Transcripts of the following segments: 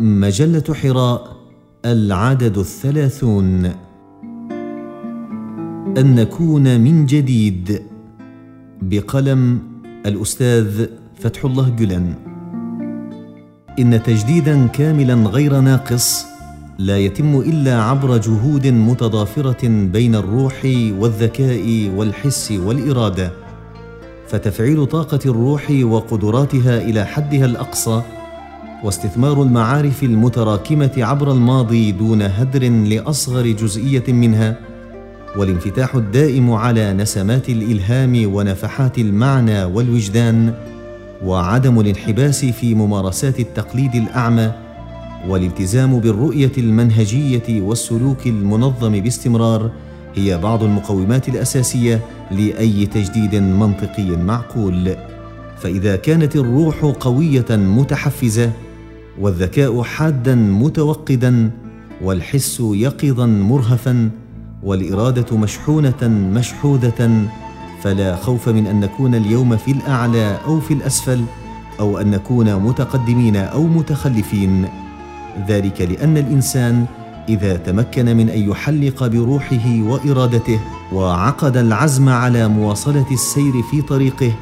مجلة حراء العدد الثلاثون. أن نكون من جديد. بقلم الأستاذ فتح الله جلن. إن تجديدا كاملا غير ناقص لا يتم إلا عبر جهود متضافرة بين الروح والذكاء والحس والإرادة. فتفعيل طاقة الروح وقدراتها إلى حدها الأقصى واستثمار المعارف المتراكمة عبر الماضي دون هدر لأصغر جزئية منها والانفتاح الدائم على نسمات الإلهام ونفحات المعنى والوجدان وعدم الانحباس في ممارسات التقليد الأعمى والالتزام بالرؤية المنهجية والسلوك المنظم باستمرار هي بعض المقومات الأساسية لأي تجديد منطقي معقول. فإذا كانت الروح قوية متحفزة والذكاء حادا متوقدا والحس يقظا مرهفا والإرادة مشحونة مشحوذه فلا خوف من أن نكون اليوم في الأعلى أو في الأسفل أو أن نكون متقدمين أو متخلفين. ذلك لأن الإنسان إذا تمكن من أن يحلق بروحه وإرادته وعقد العزم على مواصلة السير في طريقه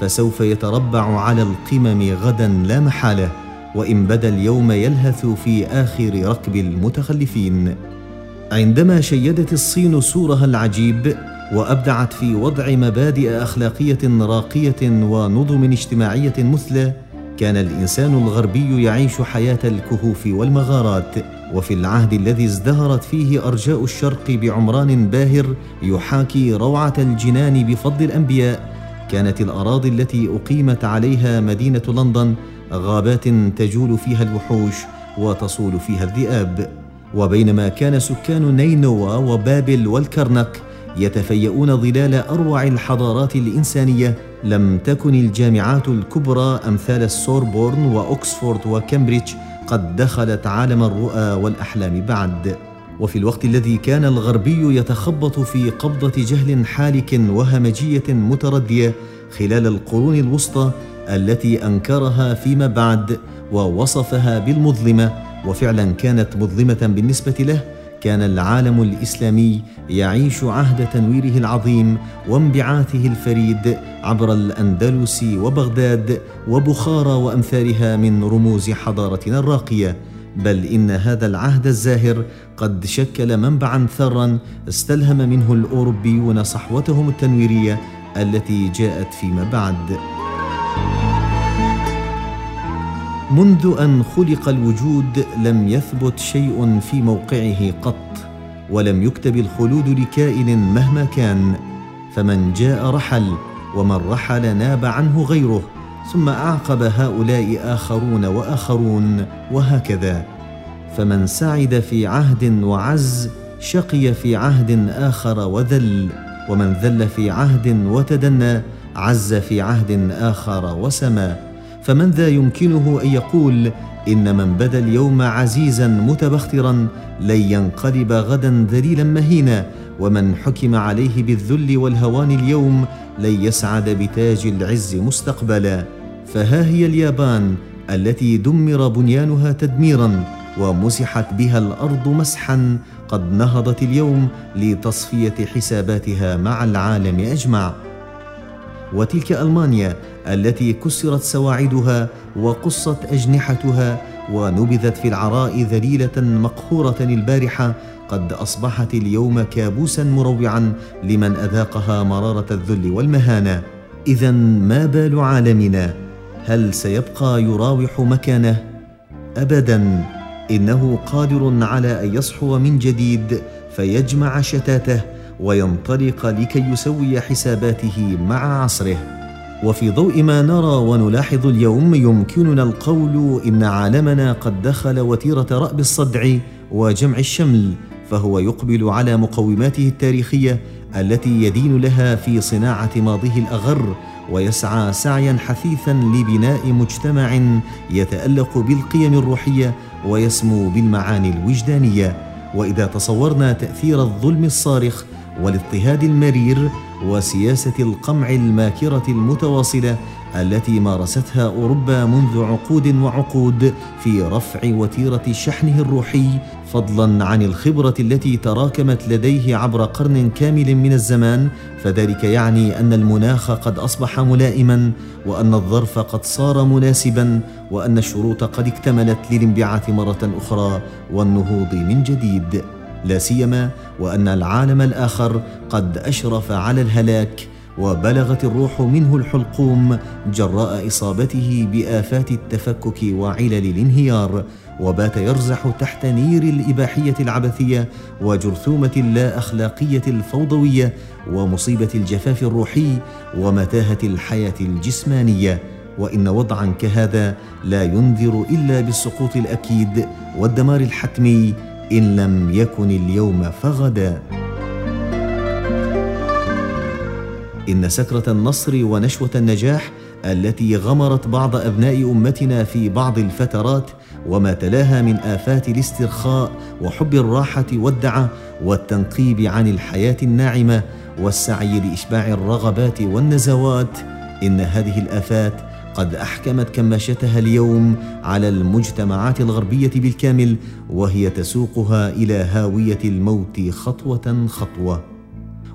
فسوف يتربع على القمم غدا لا محالة. وإن بدا اليوم يلهث في آخر ركب المتخلفين. عندما شيدت الصين سورها العجيب وأبدعت في وضع مبادئ أخلاقية راقية ونظم اجتماعية مثلى كان الإنسان الغربي يعيش حياة الكهوف والمغارات وفي العهد الذي ازدهرت فيه أرجاء الشرق بعمران باهر يحاكي روعة الجنان بفضل الأنبياء كانت الأراضي التي أقيمت عليها مدينة لندن غابات تجول فيها الوحوش وتصول فيها الذئاب. وبينما كان سكان نينوى وبابل والكرنك يتفيؤون ظلال أروع الحضارات الإنسانية لم تكن الجامعات الكبرى أمثال السوربون واوكسفورد وكامبريدج قد دخلت عالم الرؤى والأحلام بعد. وفي الوقت الذي كان الغربي يتخبط في قبضة جهل حالك وهمجية متردية خلال القرون الوسطى التي أنكرها فيما بعد ووصفها بالمظلمة وفعلا كانت مظلمة بالنسبة له كان العالم الإسلامي يعيش عهد تنويره العظيم وانبعاثه الفريد عبر الأندلس وبغداد وبخارى وأمثالها من رموز حضارتنا الراقية. بل إن هذا العهد الزاهر قد شكل منبعا ثرا استلهم منه الأوروبيون صحوتهم التنويرية التي جاءت فيما بعد. منذ أن خلق الوجود لم يثبت شيء في موقعه قط ولم يكتب الخلود لكائن مهما كان فمن جاء رحل ومن رحل ناب عنه غيره ثم أعقب هؤلاء آخرون وآخرون وهكذا. فمن سعد في عهد وعز شقي في عهد آخر وذل ومن ذل في عهد وتدنى عز في عهد آخر وسما. فمن ذا يمكنه أن يقول إن من بدا اليوم عزيزا متبخترا لن ينقلب غدا ذليلا مهينا ومن حكم عليه بالذل والهوان اليوم لن يسعد بتاج العز مستقبلا. فها هي اليابان التي دمر بنيانها تدميرا ومسحت بها الأرض مسحا قد نهضت اليوم لتصفية حساباتها مع العالم أجمع. وتلك ألمانيا التي كسرت سواعدها وقصت أجنحتها ونبذت في العراء ذليلة مقهورة البارحة قد أصبحت اليوم كابوسا مروعا لمن أذاقها مرارة الذل والمهانة. اذا ما بال عالمنا؟ هل سيبقى يراوح مكانه؟ ابدا إنه قادر على أن يصحو من جديد فيجمع شتاته. وينطلق لكي يسوي حساباته مع عصره. وفي ضوء ما نرى ونلاحظ اليوم يمكننا القول إن عالمنا قد دخل وتيرة رأب الصدع وجمع الشمل فهو يقبل على مقوماته التاريخية التي يدين لها في صناعة ماضيه الأغر ويسعى سعيا حثيثا لبناء مجتمع يتألق بالقيم الروحية ويسمو بالمعاني الوجدانية. وإذا تصورنا تأثير الظلم الصارخ والاضطهاد المرير وسياسة القمع الماكرة المتواصلة التي مارستها أوروبا منذ عقود وعقود في رفع وتيرة شحنه الروحي فضلا عن الخبرة التي تراكمت لديه عبر قرن كامل من الزمان. فذلك يعني أن المناخ قد أصبح ملائما وأن الظرف قد صار مناسبا وأن الشروط قد اكتملت للانبعاث مرة أخرى والنهوض من جديد. لا سيما وأن العالم الآخر قد أشرف على الهلاك وبلغت الروح منه الحلقوم جراء إصابته بآفات التفكك وعلل الانهيار وبات يرزح تحت نير الإباحية العبثية وجرثومة اللا اخلاقيه الفوضوية ومصيبة الجفاف الروحي ومتاهة الحياة الجسمانية. وإن وضعا كهذا لا ينذر إلا بالسقوط الأكيد والدمار الحتمي إن لم يكن اليوم فغدا. إن سكره النصر ونشوة النجاح التي غمرت بعض أبناء أمتنا في بعض الفترات وما تلاها من آفات الاسترخاء وحب الراحة والدعة والتنقيب عن الحياة الناعمة والسعي لإشباع الرغبات والنزوات إن هذه الآفات قد أحكمت كماشتها اليوم على المجتمعات الغربية بالكامل وهي تسوقها إلى هاوية الموت خطوة خطوة.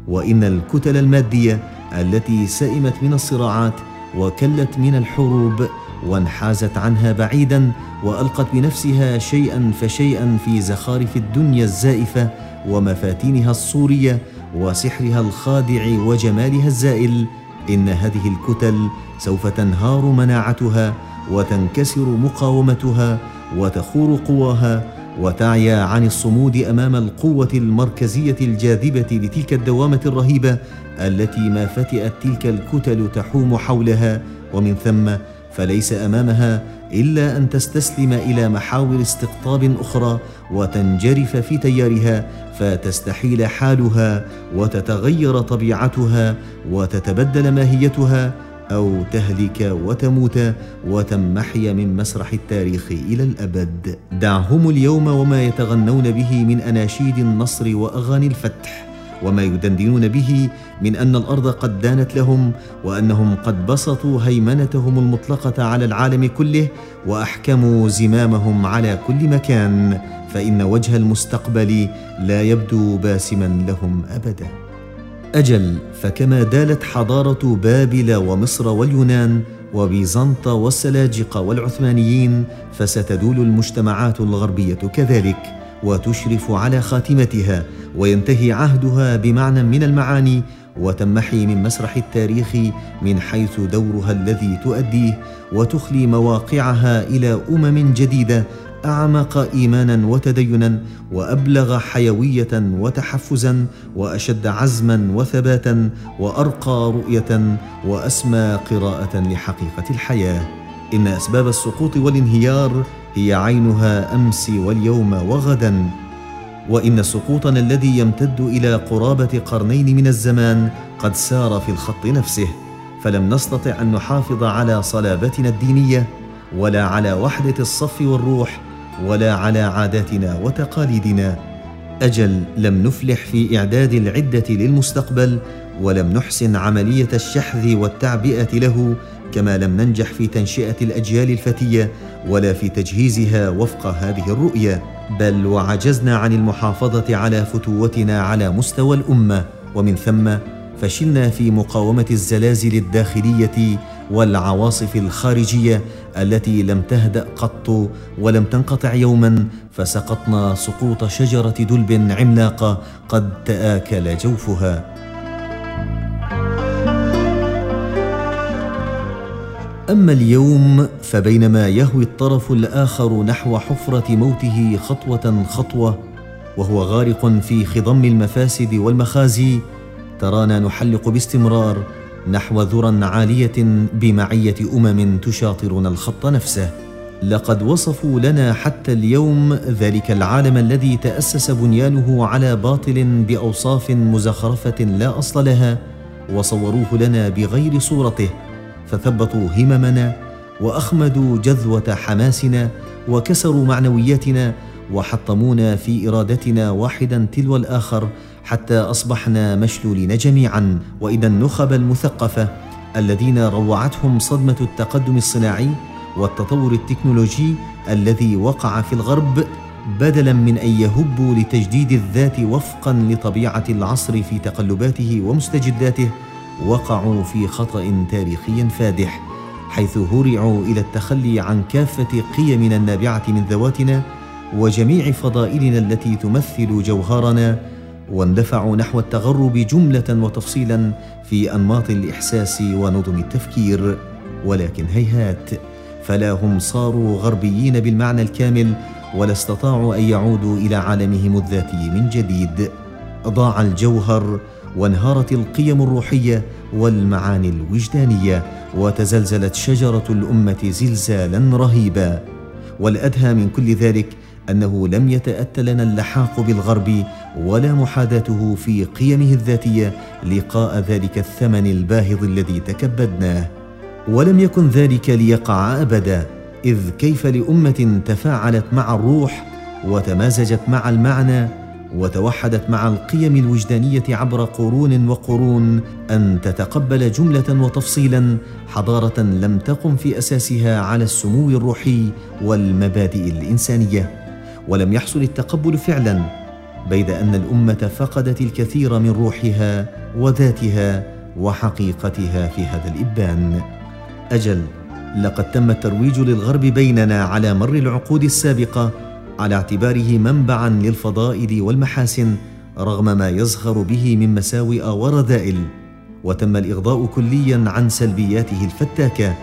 وإن الكتل المادية التي سئمت من الصراعات وكلت من الحروب وانحازت عنها بعيدا وألقت بنفسها شيئا فشيئا في زخارف الدنيا الزائفة ومفاتينها الصورية وسحرها الخادع وجمالها الزائل إن هذه الكتل سوف تنهار مناعتها وتنكسر مقاومتها وتخور قواها وتعيا عن الصمود أمام القوة المركزية الجاذبة لتلك الدوامة الرهيبة التي ما فتئت تلك الكتل تحوم حولها ومن ثم فليس أمامها إلا أن تستسلم إلى محاور استقطاب أخرى وتنجرف في تيارها فتستحيل حالها وتتغير طبيعتها وتتبدل ماهيتها أو تهلك وتموت وتمحي من مسرح التاريخ إلى الأبد. دعهم اليوم وما يتغنون به من أناشيد النصر وأغاني الفتح. وما يدندنون به من أن الأرض قد دانت لهم وأنهم قد بسطوا هيمنتهم المطلقة على العالم كله وأحكموا زمامهم على كل مكان فإن وجه المستقبل لا يبدو باسما لهم أبدا. أجل فكما دالت حضارة بابل ومصر واليونان وبيزنطة والسلاجقة والعثمانيين فستدول المجتمعات الغربية كذلك. وتشرف على خاتمتها وينتهي عهدها بمعنى من المعاني وتمحي من مسرح التاريخ من حيث دورها الذي تؤديه وتخلي مواقعها إلى أمم جديدة أعمق إيمانا وتدينا وأبلغ حيوية وتحفزا وأشد عزما وثباتا وأرقى رؤية وأسمى قراءة لحقيقة الحياة. إن أسباب السقوط والانهيار هي عينها أمس واليوم وغدا. وإن سقوطنا الذي يمتد إلى قرابة قرنين من الزمان قد سار في الخط نفسه. فلم نستطع أن نحافظ على صلابتنا الدينية ولا على وحدة الصف والروح ولا على عاداتنا وتقاليدنا. أجل لم نفلح في إعداد العدة للمستقبل ولم نحسن عملية الشحذ والتعبئة له كما لم ننجح في تنشئة الأجيال الفتية ولا في تجهيزها وفق هذه الرؤية بل وعجزنا عن المحافظة على فتوتنا على مستوى الأمة. ومن ثم فشلنا في مقاومة الزلازل الداخلية والعواصف الخارجية التي لم تهدأ قط ولم تنقطع يوما فسقطنا سقوط شجرة دلب عملاقة قد تآكل جوفها. أما اليوم فبينما يهوي الطرف الآخر نحو حفرة موته خطوة خطوة وهو غارق في خضم المفاسد والمخازي ترانا نحلق باستمرار نحو ذرى عالية بمعية أمم تشاطرنا الخط نفسه. لقد وصفوا لنا حتى اليوم ذلك العالم الذي تأسس بنيانه على باطل بأوصاف مزخرفة لا أصل لها وصوروه لنا بغير صورته. فثبطوا هممنا وأخمدوا جذوة حماسنا وكسروا معنوياتنا وحطمونا في إرادتنا واحدا تلو الآخر حتى أصبحنا مشلولين جميعا. وإذا النخب المثقفة الذين روعتهم صدمة التقدم الصناعي والتطور التكنولوجي الذي وقع في الغرب بدلا من أن يهبوا لتجديد الذات وفقا لطبيعة العصر في تقلباته ومستجداته وقعوا في خطأ تاريخي فادح حيث هرعوا إلى التخلي عن كافة قيمنا النابعة من ذواتنا وجميع فضائلنا التي تمثل جوهرنا واندفعوا نحو التغرب جملة وتفصيلا في أنماط الإحساس ونظم التفكير. ولكن هيهات فلا هم صاروا غربيين بالمعنى الكامل ولا استطاعوا أن يعودوا إلى عالمهم الذاتي من جديد. ضاع الجوهر وانهارت القيم الروحية والمعاني الوجدانية وتزلزلت شجرة الأمة زلزالا رهيبا. والأدهى من كل ذلك أنه لم يتات لنا اللحاق بالغرب ولا محاذاته في قيمه الذاتية لقاء ذلك الثمن الباهظ الذي تكبدناه. ولم يكن ذلك ليقع أبدا إذ كيف لأمة تفاعلت مع الروح وتمازجت مع المعنى وتوحدت مع القيم الوجدانية عبر قرون وقرون أن تتقبل جملة وتفصيلا حضارة لم تقم في أساسها على السمو الروحي والمبادئ الإنسانية ولم يحصل التقبل فعلا بيد أن الأمة فقدت الكثير من روحها وذاتها وحقيقتها في هذا الإبان. أجل لقد تم الترويج للغرب بيننا على مر العقود السابقة على اعتباره منبعا للفضائل والمحاسن رغم ما يزخر به من مساوئ ورذائل. وتم الإغضاء كليا عن سلبياته الفتاكة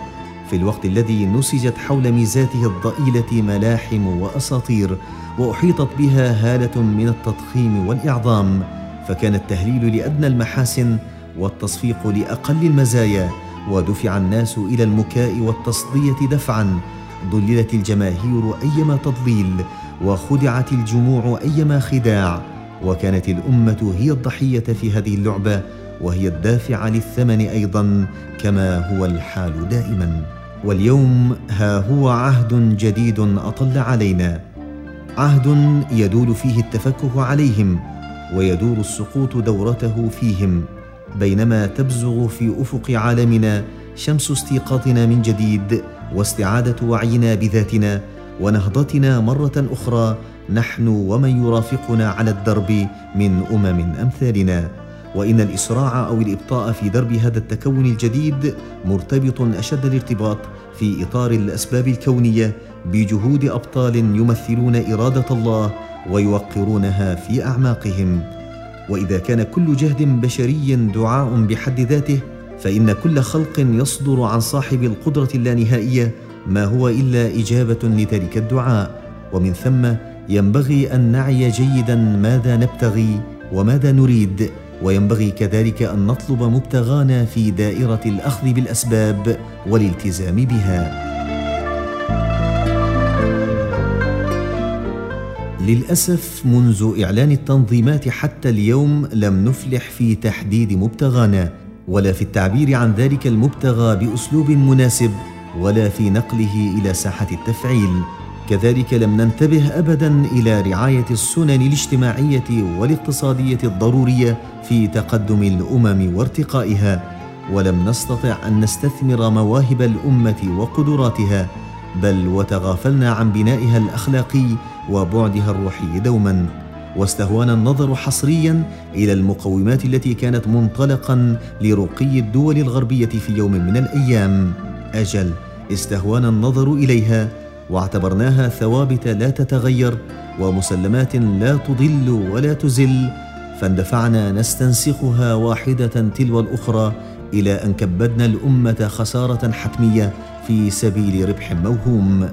في الوقت الذي نسجت حول ميزاته الضئيلة ملاحم وأساطير وأحيطت بها هالة من التضخيم والإعظام. فكان التهليل لأدنى المحاسن والتصفيق لأقل المزايا ودفع الناس إلى المكاء والتصدية دفعا. ضللت الجماهير أيما تضليل. وخدعت الجموع أيما خداع وكانت الأمة هي الضحية في هذه اللعبة وهي الدافعه للثمن أيضا كما هو الحال دائما. واليوم ها هو عهد جديد أطل علينا. عهد يدول فيه التفكك عليهم ويدور السقوط دورته فيهم. بينما تبزغ في أفق عالمنا شمس استيقاظنا من جديد واستعادة وعينا بذاتنا ونهضتنا مرة أخرى نحن ومن يرافقنا على الدرب من أمم أمثالنا. وإن الإسراع أو الإبطاء في درب هذا التكون الجديد مرتبط أشد الارتباط في إطار الأسباب الكونية بجهود أبطال يمثلون إرادة الله ويوقرونها في أعماقهم. وإذا كان كل جهد بشري دعاء بحد ذاته فإن كل خلق يصدر عن صاحب القدرة اللانهائية ما هو إلا إجابة لذلك الدعاء. ومن ثم ينبغي أن نعي جيدا ماذا نبتغي وماذا نريد. وينبغي كذلك أن نطلب مبتغانا في دائرة الأخذ بالأسباب والالتزام بها. للأسف منذ إعلان التنظيمات حتى اليوم لم نفلح في تحديد مبتغانا ولا في التعبير عن ذلك المبتغى بأسلوب مناسب. ولا في نقله إلى ساحة التفعيل. كذلك لم ننتبه ابدا إلى رعاية السنن الاجتماعية والاقتصادية الضرورية في تقدم الأمم وارتقائها. ولم نستطع أن نستثمر مواهب الأمة وقدراتها بل وتغافلنا عن بنائها الأخلاقي وبعدها الروحي دوما. واستهوانا النظر حصريا إلى المقومات التي كانت منطلقا لرقي الدول الغربية في يوم من الأيام. أجل استهوانا النظر إليها واعتبرناها ثوابت لا تتغير ومسلمات لا تضل ولا تزل فاندفعنا نستنسخها واحدة تلو الأخرى إلى أن كبدنا الأمة خسارة حتمية في سبيل ربح موهوم.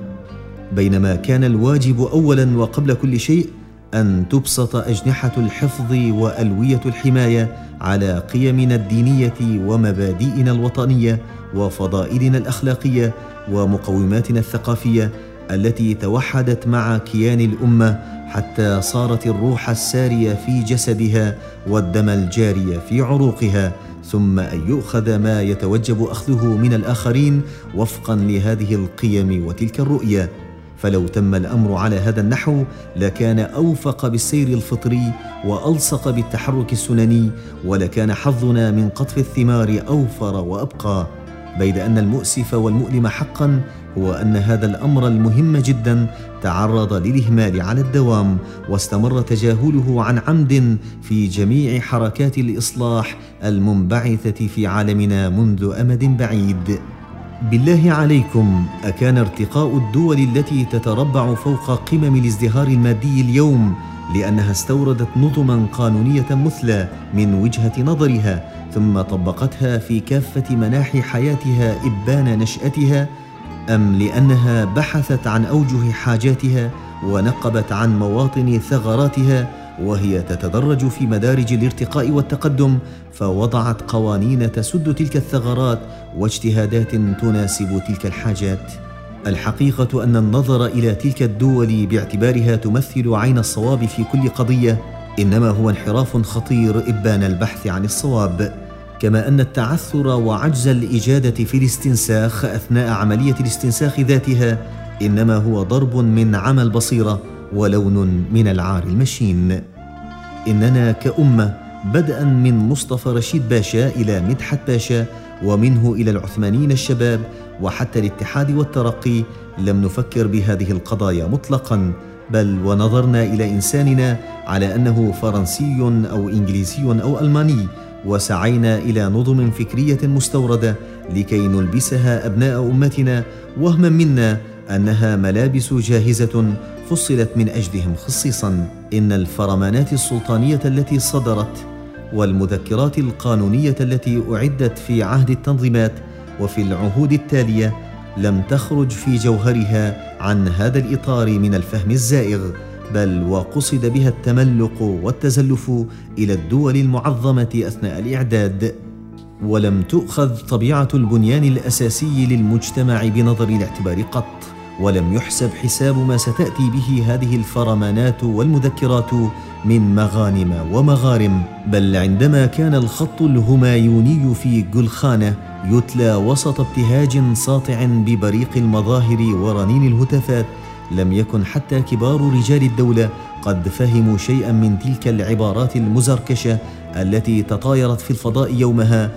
بينما كان الواجب اولا وقبل كل شيء أن تبسط أجنحة الحفظ وألوية الحماية على قيمنا الدينية ومبادئنا الوطنية وفضائلنا الأخلاقية ومقوماتنا الثقافية التي توحدت مع كيان الأمة حتى صارت الروح السارية في جسدها والدم الجاري في عروقها ثم أن يؤخذ ما يتوجب أخذه من الآخرين وفقا لهذه القيم وتلك الرؤية. فلو تم الأمر على هذا النحو لكان أوفق بالسير الفطري وألصق بالتحرك السنني ولكان حظنا من قطف الثمار أوفر وأبقى. بيد أن المؤسف والمؤلم حقا هو أن هذا الأمر المهم جدا تعرض للإهمال على الدوام واستمر تجاهله عن عمد في جميع حركات الإصلاح المنبعثة في عالمنا منذ أمد بعيد. بالله عليكم أكان ارتقاء الدول التي تتربع فوق قمم الازدهار المادي اليوم لأنها استوردت نظما قانونية مثلى من وجهة نظرها ثم طبقتها في كافة مناحي حياتها إبان نشأتها أم لأنها بحثت عن أوجه حاجاتها ونقبت عن مواطن ثغراتها وهي تتدرج في مدارج الارتقاء والتقدم فوضعت قوانين تسد تلك الثغرات واجتهادات تناسب تلك الحاجات. الحقيقة أن النظر إلى تلك الدول باعتبارها تمثل عين الصواب في كل قضية إنما هو انحراف خطير إبان البحث عن الصواب. كما أن التعثر وعجز الإجادة في الاستنساخ أثناء عملية الاستنساخ ذاتها إنما هو ضرب من عمى البصيره ولون من العار المشين. إننا كأمة بدءا من مصطفى رشيد باشا إلى مدحت باشا ومنه إلى العثمانيين الشباب وحتى الاتحاد والترقي لم نفكر بهذه القضايا مطلقا بل ونظرنا إلى إنساننا على أنه فرنسي أو إنجليزي أو ألماني وسعينا إلى نظم فكرية مستوردة لكي نلبسها أبناء أمتنا وهما منا أنها ملابس جاهزة فصلت من أجلهم خصيصا. إن الفرمانات السلطانية التي صدرت والمذكرات القانونية التي أعدت في عهد التنظيمات وفي العهود التالية لم تخرج في جوهرها عن هذا الإطار من الفهم الزائغ. بل وقصد بها التملق والتزلف إلى الدول المعظمة أثناء الإعداد. ولم تؤخذ طبيعة البنيان الأساسي للمجتمع بنظر الاعتبار قط ولم يحسب حساب ما ستأتي به هذه الفرمانات والمذكرات من مغانم ومغارم. بل عندما كان الخط الهمايوني في جلخانة يتلى وسط ابتهاج ساطع ببريق المظاهر ورنين الهتافات لم يكن حتى كبار رجال الدولة قد فهموا شيئا من تلك العبارات المزركشة التي تطايرت في الفضاء يومها.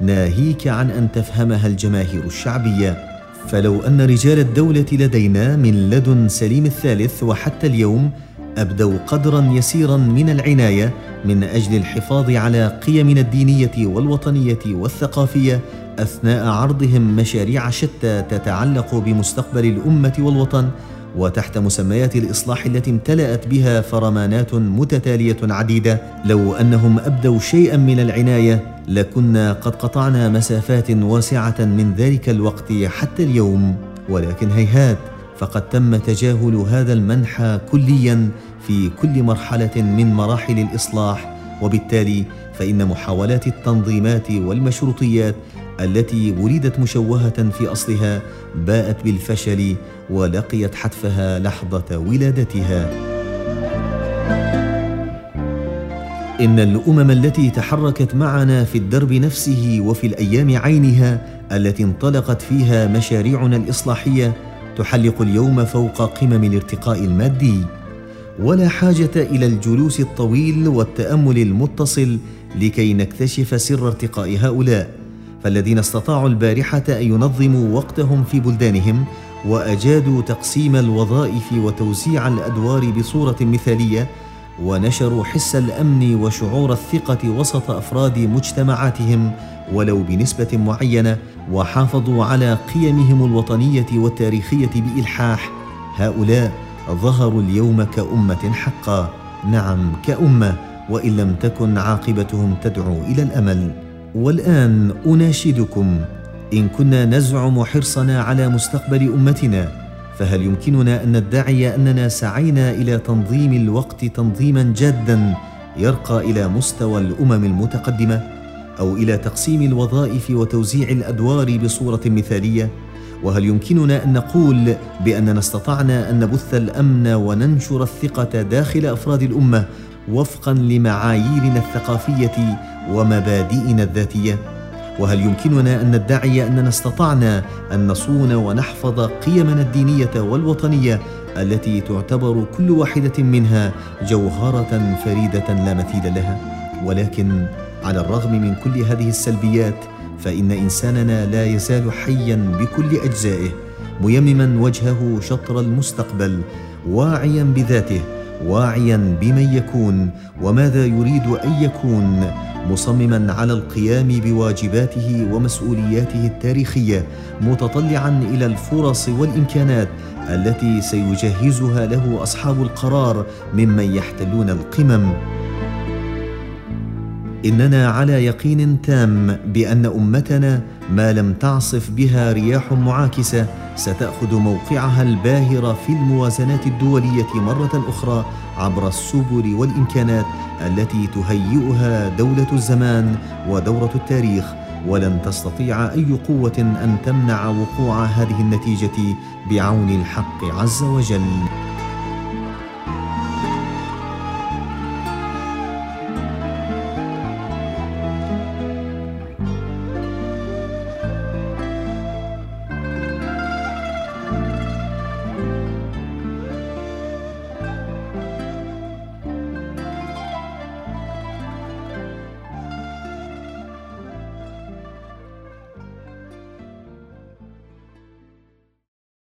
ناهيك عن أن تفهمها الجماهير الشعبية. فلو أن رجال الدولة لدينا من لدن سليم الثالث وحتى اليوم أبدوا قدرا يسيرا من العناية من أجل الحفاظ على قيمنا الدينية والوطنية والثقافية أثناء عرضهم مشاريع شتى تتعلق بمستقبل الأمة والوطن وتحت مسميات الإصلاح التي امتلأت بها فرمانات متتالية عديدة. لو أنهم أبدوا شيئا من العناية لكنا قد قطعنا مسافات واسعة من ذلك الوقت حتى اليوم. ولكن هيهات فقد تم تجاهل هذا المنحى كليا في كل مرحلة من مراحل الإصلاح. وبالتالي فإن محاولات التنظيمات والمشروطيات التي ولدت مشوهة في أصلها باءت بالفشل ولقيت حتفها لحظة ولادتها. إن الأمم التي تحركت معنا في الدرب نفسه وفي الأيام عينها التي انطلقت فيها مشاريعنا الإصلاحية تحلق اليوم فوق قمم الارتقاء المادي. ولا حاجة إلى الجلوس الطويل والتأمل المتصل لكي نكتشف سر ارتقاء هؤلاء. فالذين استطاعوا البارحة أن ينظموا وقتهم في بلدانهم وأجادوا تقسيم الوظائف وتوزيع الأدوار بصورة مثالية ونشروا حس الأمن وشعور الثقة وسط أفراد مجتمعاتهم ولو بنسبة معينة وحافظوا على قيمهم الوطنية والتاريخية بإلحاح. هؤلاء ظهروا اليوم كأمة حقا نعم كأمة وإن لم تكن عاقبتهم تدعو إلى الأمل. والآن أناشدكم. إن كنا نزعم حرصنا على مستقبل أمتنا فهل يمكننا أن ندعي أننا سعينا إلى تنظيم الوقت تنظيما جادا يرقى إلى مستوى الأمم المتقدمة أو إلى تقسيم الوظائف وتوزيع الأدوار بصورة مثالية؟ وهل يمكننا أن نقول باننا استطعنا أن نبث الأمن وننشر الثقة داخل أفراد الأمة وفقا لمعاييرنا الثقافية ومبادئنا الذاتية. وهل يمكننا أن ندعي أننا استطعنا أن نصون ونحفظ قيمنا الدينية والوطنية التي تعتبر كل واحدة منها جوهرة فريدة لا مثيل لها؟ ولكن على الرغم من كل هذه السلبيات فإن إنساننا لا يزال حيا بكل أجزائه ميمما وجهه شطر المستقبل واعيا بذاته واعيا بمن يكون وماذا يريد أن يكون. مصمما على القيام بواجباته ومسؤولياته التاريخية متطلعا إلى الفرص والإمكانات التي سيجهزها له أصحاب القرار ممن يحتلون القمم. إننا على يقين تام بأن أمتنا ما لم تعصف بها رياح معاكسة ستأخذ موقعها الباهر في الموازنات الدولية مرة أخرى عبر السبل والإمكانات التي تهيئها دولة الزمان ودورة التاريخ ولن تستطيع أي قوة أن تمنع وقوع هذه النتيجة بعون الحق عز وجل.